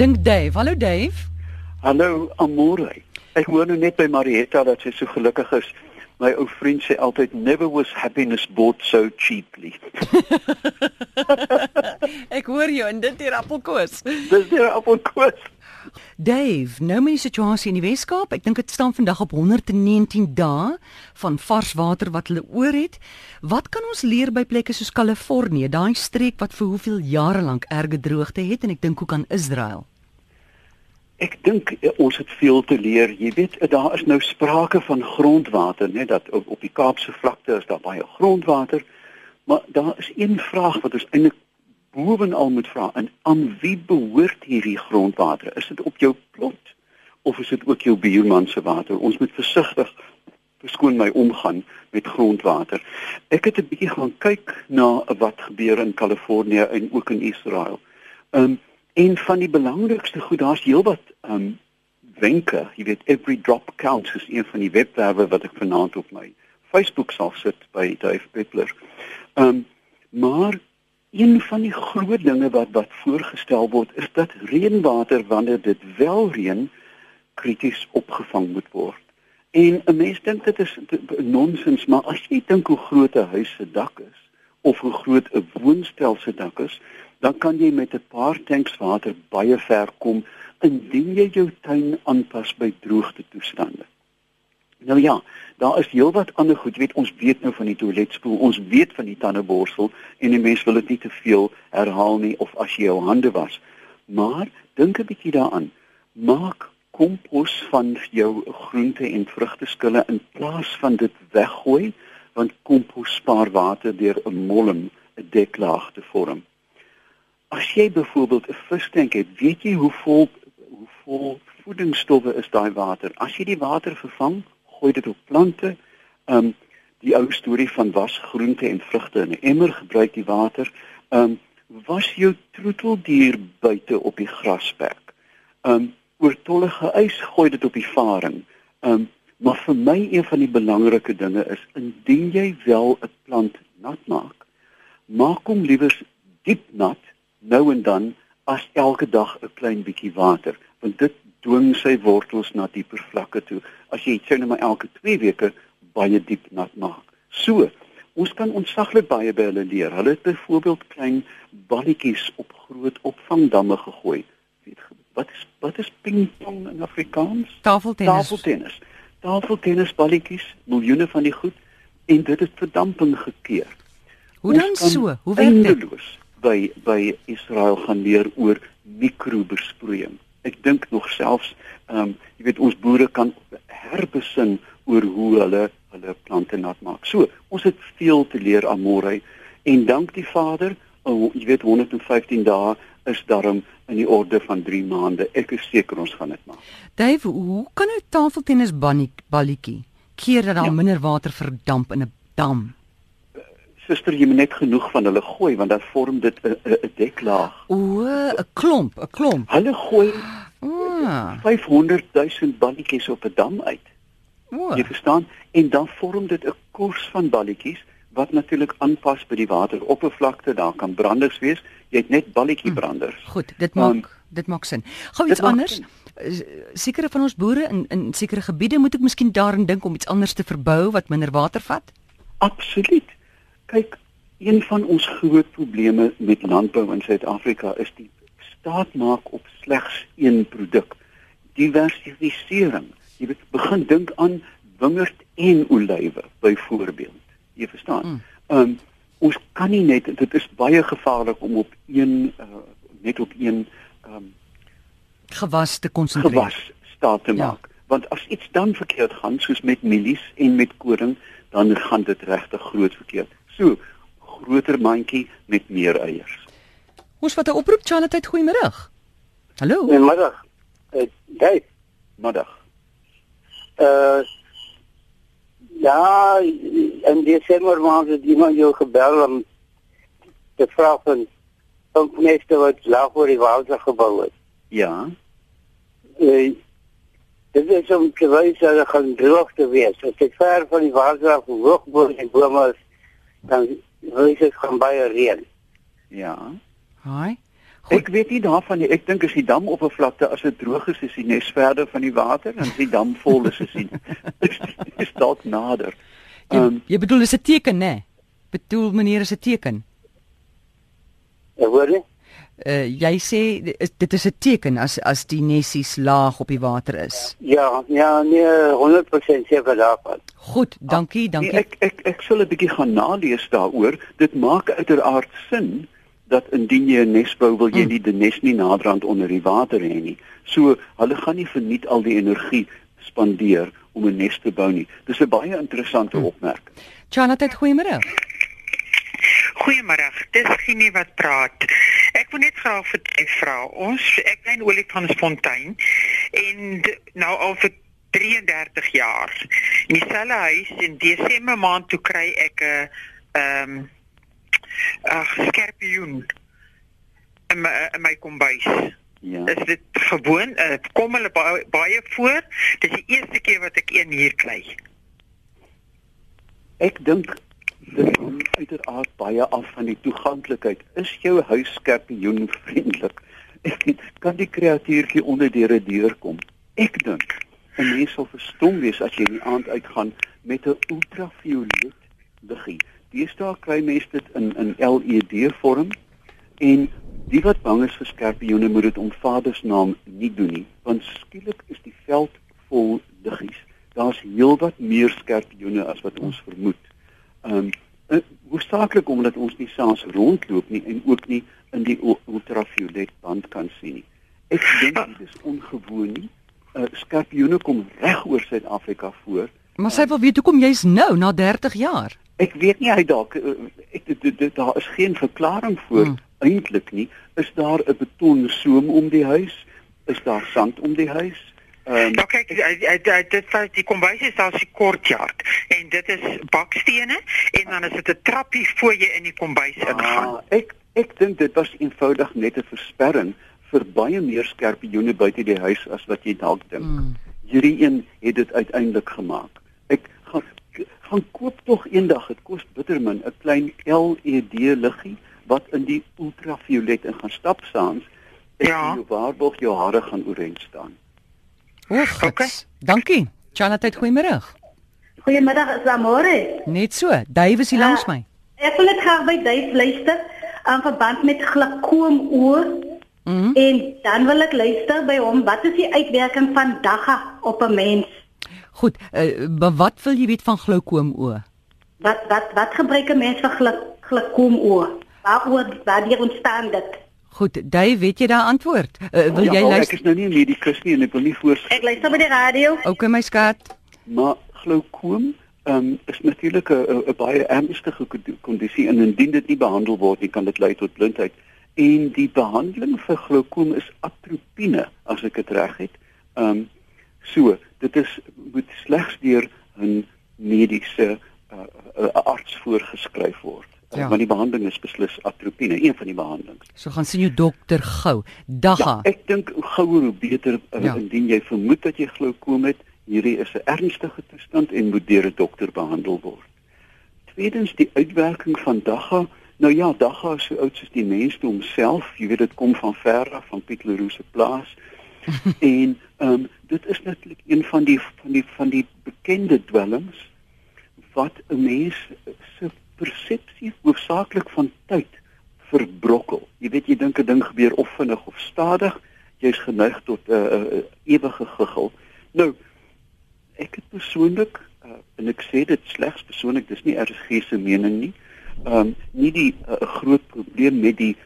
Dink Dave. Hallo Dave. Hallo Amore. Ek hoor nou net by Marietta dat sy so gelukkig is. My ou vriend sê altyd never was happiness bought so cheaply. Ek hoor jou en dit hier appelkoos. Dis hier appelkoos. Dave, nou met die situasie in die Weskaap, ek dink dit staan vandag op 119 dae van vars water wat hulle oor het. Wat kan ons leer by plekke soos Kalifornië, daai streek wat vir hoeveel jare lank erge droogte het en ek dink ook aan Israel? Ek dink eh, ons het veel te leer. Jy weet, eh, daar is nou sprake van grondwater, net dat op, op die Kaapse vlakte is daar baie grondwater. Maar daar is een vraag wat ons eintlik bovenal moet vra en aan wie behoort hierdie grondwater? Is dit op jou plot of is dit ook jou buurman se water? Ons moet versigtig beskoon my omgaan met grondwater. Ek het 'n bietjie gaan kyk na wat gebeur in Kalifornië en ook in Israel. Um een van die belangrikste goed, daar's heelwat um wenke, jy weet every drop counts is een van die webwerwe wat ek vanaand op my Facebook sal sit by Dave Peppler. Um maar Een van die groot dinge wat wat voorgestel word is dat reënwater wanneer dit wel reën krities opgevang moet word. En 'n mens dink dit is nonsens, maar as jy dink hoe groot 'n huis se dak is of hoe groot 'n woonstel se dak is, dan kan jy met 'n paar tanks water baie ver kom indien jy jou tuin aanpas by droogte toestande. Nou ja, daar is heelwat ander goed. Jy weet ons weet nou van die toiletspoel, ons weet van die tandeborsel en die mens wil dit nie te veel herhaal nie of as jy jou hande was. Maar dink 'n bietjie daaraan. Maak kompos van jou groente en vrugteskille in plaas van dit weggooi, want kompos spaar water deur 'n molm 'n deklaag te vorm. As jy byvoorbeeld 'n vistank het, weet jy hoe vol hoe vol voedingsstowwe is daai water. As jy die water vervang, gooi dit op plante. Um die ou storie van was groente en vrugte in 'n emmer gebruik die water. Um was jou troeteldier buite op die grasperk. Um oortollige ys gooi dit op die varing. Um maar vir my een van die belangrike dinge is indien jy wel 'n plant nat maak, maak hom liewer diep nat nou en dan as elke dag 'n klein bietjie water want dit dwing sy wortels na dieper vlakke toe. As jy sê net maar elke 2 weke baie diep nat maak. So, ons kan ontsaglik baie by hulle leer. Hulle het byvoorbeeld klein balletjies op groot opvangdamme gegooi. Weet wat is wat is pingpong in Afrikaans? Tafeltennis. Tafeltennis. Tafeltennis balletjies, miljoene van die goed en dit het verdamping gekeer. Hoe dan so? Hoe werk dit? By by Israel gaan leer oor mikrobesproeiing ek dink nog selfs ehm um, jy weet ons boere kan herbesin oor hoe hulle hulle plante nat maak. So, ons het veel te leer aan Morey en dank die Vader, oh, jy weet 115 dae is daarom in die orde van 3 maande. Ek is seker ons gaan dit maak. Dave, hoe kan 'n tafeltennis balletjie keer dat daar ja. minder water verdamp in 'n dam? Suster, jy moet net genoeg van hulle gooi want dan vorm dit 'n deklaag. O, 'n klomp, 'n klomp. Hulle gooi ah. 500 000 balletjies op 'n dam uit. O. Jy verstaan? En dan vorm dit 'n koers van balletjies wat natuurlik aanpas by die wateroppervlakte. Daar kan branders wees. Jy het net balletjie branders. Hmm. Goed, dit maak um, dit maak sin. Gou iets anders. Sekere van ons boere in in sekere gebiede moet ek miskien daarin dink om iets anders te verbou wat minder water vat? Absoluut. Kyk, een van ons groot probleme met landbou in Suid-Afrika is die staat maak op slegs een produk. Diversifisering. Jy moet begin dink aan wingerd en olywe byvoorbeeld. Jy verstaan? Hmm. Ehm um, ons kan nie net dit is baie gevaarlik om op een uh, net op een ehm um, gewas te konsentreer. Gewas staat te ja. maak. Ja. Want as iets dan verkeerd gaan soos met mielies en met koring, dan gaan dit regtig groot verkeerd. So, groter mandjie met meer eiers. Ons wat 'n oproep Charlotte, goeiemôre. Hallo. Goeiemôre. Eh, hey, middag. Uh ja, en Desember maand het iemand jou gebel om te vra van van meeste wat laag oor die water gebou het. Ja. Uh, dit is om te wys dat er gaan droog te wees. As dit ver van die water af hoog bo in bome is, dan dit gaan baie reën. Ja. Haai. Goed. Ek weet nie daarvan nie. Ek dink as die damoppervlakte as dit droog is, is die nes verder van die water en as die dam vol is, is dit is dalk nader. Um, jy, jy bedoel is 'n teken, né? Bedoel meneer is 'n teken. Ja, hoor jy? Uh, jy sê dit is 'n teken as as die nessies laag op die water is. Ja, ja, nee, 100% seker daarvan. Goed, dankie, dankie. Nee, ek ek ek sal 'n bietjie gaan nalees daaroor. Dit maak uiteraard sin dat indien jy 'n nes bou, wil jy mm. nie die nes nie naderhand onder die water hê nie. So, hulle gaan nie verniet al die energie spandeer om 'n nes te bou nie. Dis 'n baie interessante mm. opmerking. Charlotte, goeiemôre. Goeiemôre. Dis Ginie wat praat. Ek wil net graag vir u vra. Ons ek bly in Olifantsfontein en nou al vir 33 jaar. In dieselfde huis in Desember maand toe kry ek 'n ehm um, 'n skorpioen in my in my kombuis. Ja. Is dit gewoon? Uh, kom hulle baie, baie voor? Dis die eerste keer wat ek een hier kry. Ek dink hang uiteraard baie af van die toeganklikheid. Is jou huis skorpioen vriendelik? Kan die kreatuurtjie onder deur kom. Ek dink 'n mens sal verstom wees as jy die aand uitgaan met 'n ultraviolet liggie. Deesdae kry mense dit in in LED vorm en die wat bang is vir skorpioene moet dit om Vader se naam nie doen nie, want skielik is die veld vol liggies. Daar's heelwat meer skorpioene as wat ons vermoed. Ehm um, hoofsaaklik omdat ons nie saans rondloop nie en ook nie in die ultraviolet band kan sien nie. Ek dink dit is ongewoon nie. Uh, skorpioene kom reg oor Suid-Afrika voor. Maar sy wil weet hoekom jy's nou na 30 jaar. Ek weet nie hy dalk uh, ek dit, daar is geen verklaring voor hmm. eintlik nie. Is daar 'n betonsoom om die huis? Is daar sand om die huis? Um, nou kyk dit vat die kombuis is as 'n kortjard en dit is bakstene en dan is dit 'n trappie voor jy in die kombuis ah, ingaan. Ek ek dink dit was eenvoudig net 'n versperring vir baie meer skorpioene buite die huis as wat jy dalk dink. Mm. Hierdie een het dit uiteindelik gemaak. Ek gaan gaan koop tog eendag, dit kos bitter min, 'n klein LED liggie wat in die ultraviolet in gaan stap saans. Ja. Jou waarborg jou hare gaan oorent staan. Oek. Okay. Dankie. Chanatheid, goeiemôre. Goeiemiddag, is Amore. Net so. Dave is hier uh, langs my. Ek wil net graag by Dave luister aan verband met glakoom oor. Mm -hmm. En dan wil ek luister by hom, wat is die uitwerking van dagga op 'n mens? Goed, uh, wat wil jy weet van glaukoom oor? Wat wat wat gebruik 'n mens vir glaukoom oor? Waaroor waar die ontstaan dit? Goed, Dave, weet jy daai antwoord? Uh, wil ja, jy luister? Ek is nou nie 'n medikus nie en ek wil nie voorskryf. Ek luister by die radio. Okay, my skat. Maar glaukoom um, is natuurlik 'n baie ernstige kondisie en indien dit nie behandel word nie, kan dit lei tot blindheid. En die behandeling vir glaukoom is atropine, as ek dit reg het. Ehm um, so, dit is moet slegs deur 'n mediese uh, uh, arts voorgeskryf word. Ja. Want die behandeling is beslis atropine, een van die behandelings. So gaan sien jou dokter gou. Dagga. Ja, ek dink gouer hoe beter uh, ja. indien jy vermoed dat jy glaukoom het. Hierdie is 'n ernstige toestand en moet deur 'n dokter behandel word. Tweedens die uitwerking van dagga. Nou ja, dagga is so oud soos die mens homself. Jy weet dit kom van ver af van Piet Leroux se plaas. en ehm um, dit is natuurlik een van die van die van die bekende dwelms wat 'n mens se persepsie hoofsaaklik van tyd verbrokkel. Jy weet jy dink 'n ding gebeur of vinnig of stadig, jy's geneig tot 'n uh, uh, ewige giggel. Nou ek het persoonlik uh, en ek sê dit slegs persoonlik, dis nie RSG se mening nie. Ehm um, nie die uh, groot probleem met die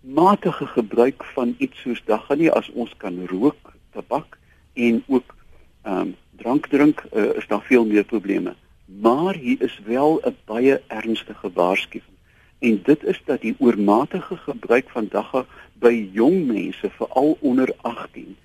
matige gebruik van iets soos dagga nie as ons kan rook, tabak en ook ehm um, drank drink, uh, is daar veel meer probleme. Maar hier is wel 'n baie ernstige waarskuwing. En dit is dat die oormatige gebruik van dagga by jong mense, veral onder 18,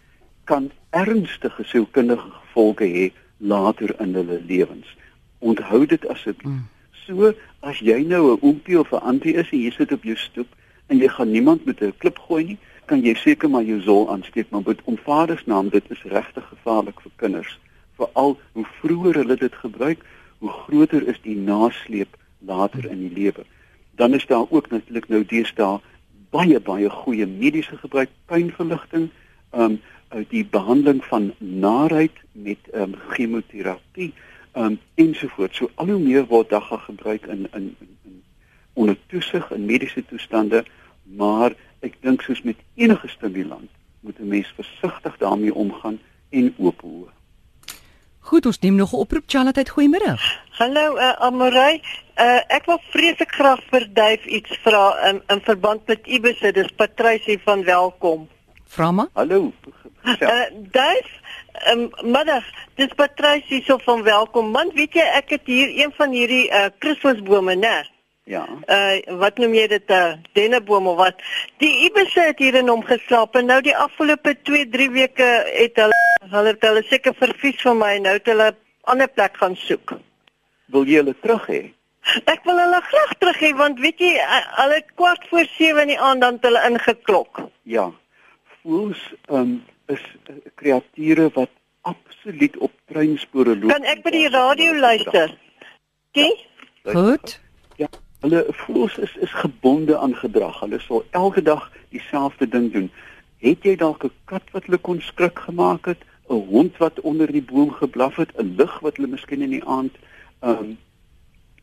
kan ernstige sielkundige gevolge hê later in hulle lewens. Onthou dit asseblief. Mm. So as jy nou 'n oompie of 'n antie is en jy sit op jou stoep en jy gaan niemand met 'n klip gooi nie, kan jy seker maar jou sol aansteek, maar met omvadersnaam dit is regtig gevaarlik vir kinders, veral hoe vroeër hulle dit gebruik hoe groter is die nasleep later in die lewe. Dan is daar ook natuurlik nou deesdae baie baie goeie mediese gebruik, pynverligting, ehm um, die behandeling van naarheid met ehm um, chemoterapie, ehm um, ensovoorts. So al hoe meer word dagga gebruik in in, in, in onder toesig in mediese toestande, maar ek dink soos met enige stimulant moet 'n mens versigtig daarmee omgaan en oop hoë. Goed, ons neem nog 'n oproep Charlotte, goeiemôre. Hallo uh, Amorey, uh, ek wil vreeslik graag vir Duif iets vra in in verband met Ibisse, dis Patricie van Welkom. Vra maar. Hallo. Uh, Duif, um, middag, dis Patricie so van Welkom. Man, weet jy ek het hier een van hierdie uh, Kersfeesbome, né? Ja. Uh wat noem jy dit 'n uh, denneboom of wat? Die ibisse het hier in hom geslaap en nou die afgelope 2, 3 weke het hulle hulle het hulle seker vervies van my nou het hulle 'n ander plek gaan soek. Wil jy hulle terug hê? Ek wil hulle graag terug hê want weet jy hulle kwart voor 7 in die aand dan hulle ingeklok. Ja. Voels um, is kreature wat absoluut op treinspore loop. Kan ek by die radio luister? Kie? Goed. Hulle voels is is gebonde aan gedrag. Hulle sal elke dag dieselfde ding doen. Het jy dalk 'n kat wat hulle kon skrik gemaak het, 'n hond wat onder die boom geblaf het, 'n lig wat hulle miskien in die aand ehm um,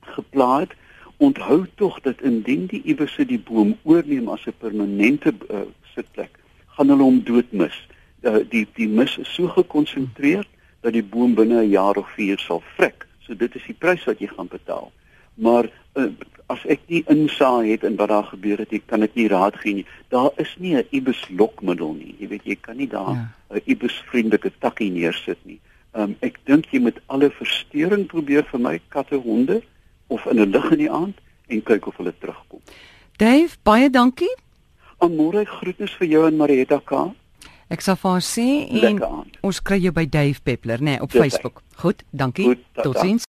geplaag het? Onthou tog dat indien die iewers die boom oorneem as 'n permanente uh, sitplek, gaan hulle hom doodmis. Uh, die die mis is so gekonsentreer dat die boom binne 'n jaar of 4 sal vrek. So dit is die prys wat jy gaan betaal. Maar uh, as ek nie insaag het in wat daar gebeur het, ek kan dit nie raad gee nie. Daar is nie 'n ibis lokmiddel nie. Jy weet jy kan nie daar 'n ja. ibis vriendelike takkie neersit nie. Um, ek dink jy moet alle verstoring probeer vir my katte, honde of in 'n lig in die aand en kyk of hulle terugkom. Dave, baie dankie. Amore groetnis vir jou en Marietta K. Ek sal vir haar sê en ons kry jou by Dave Peppler nê nee, op Dis Facebook. Goed, dankie. Totsiens.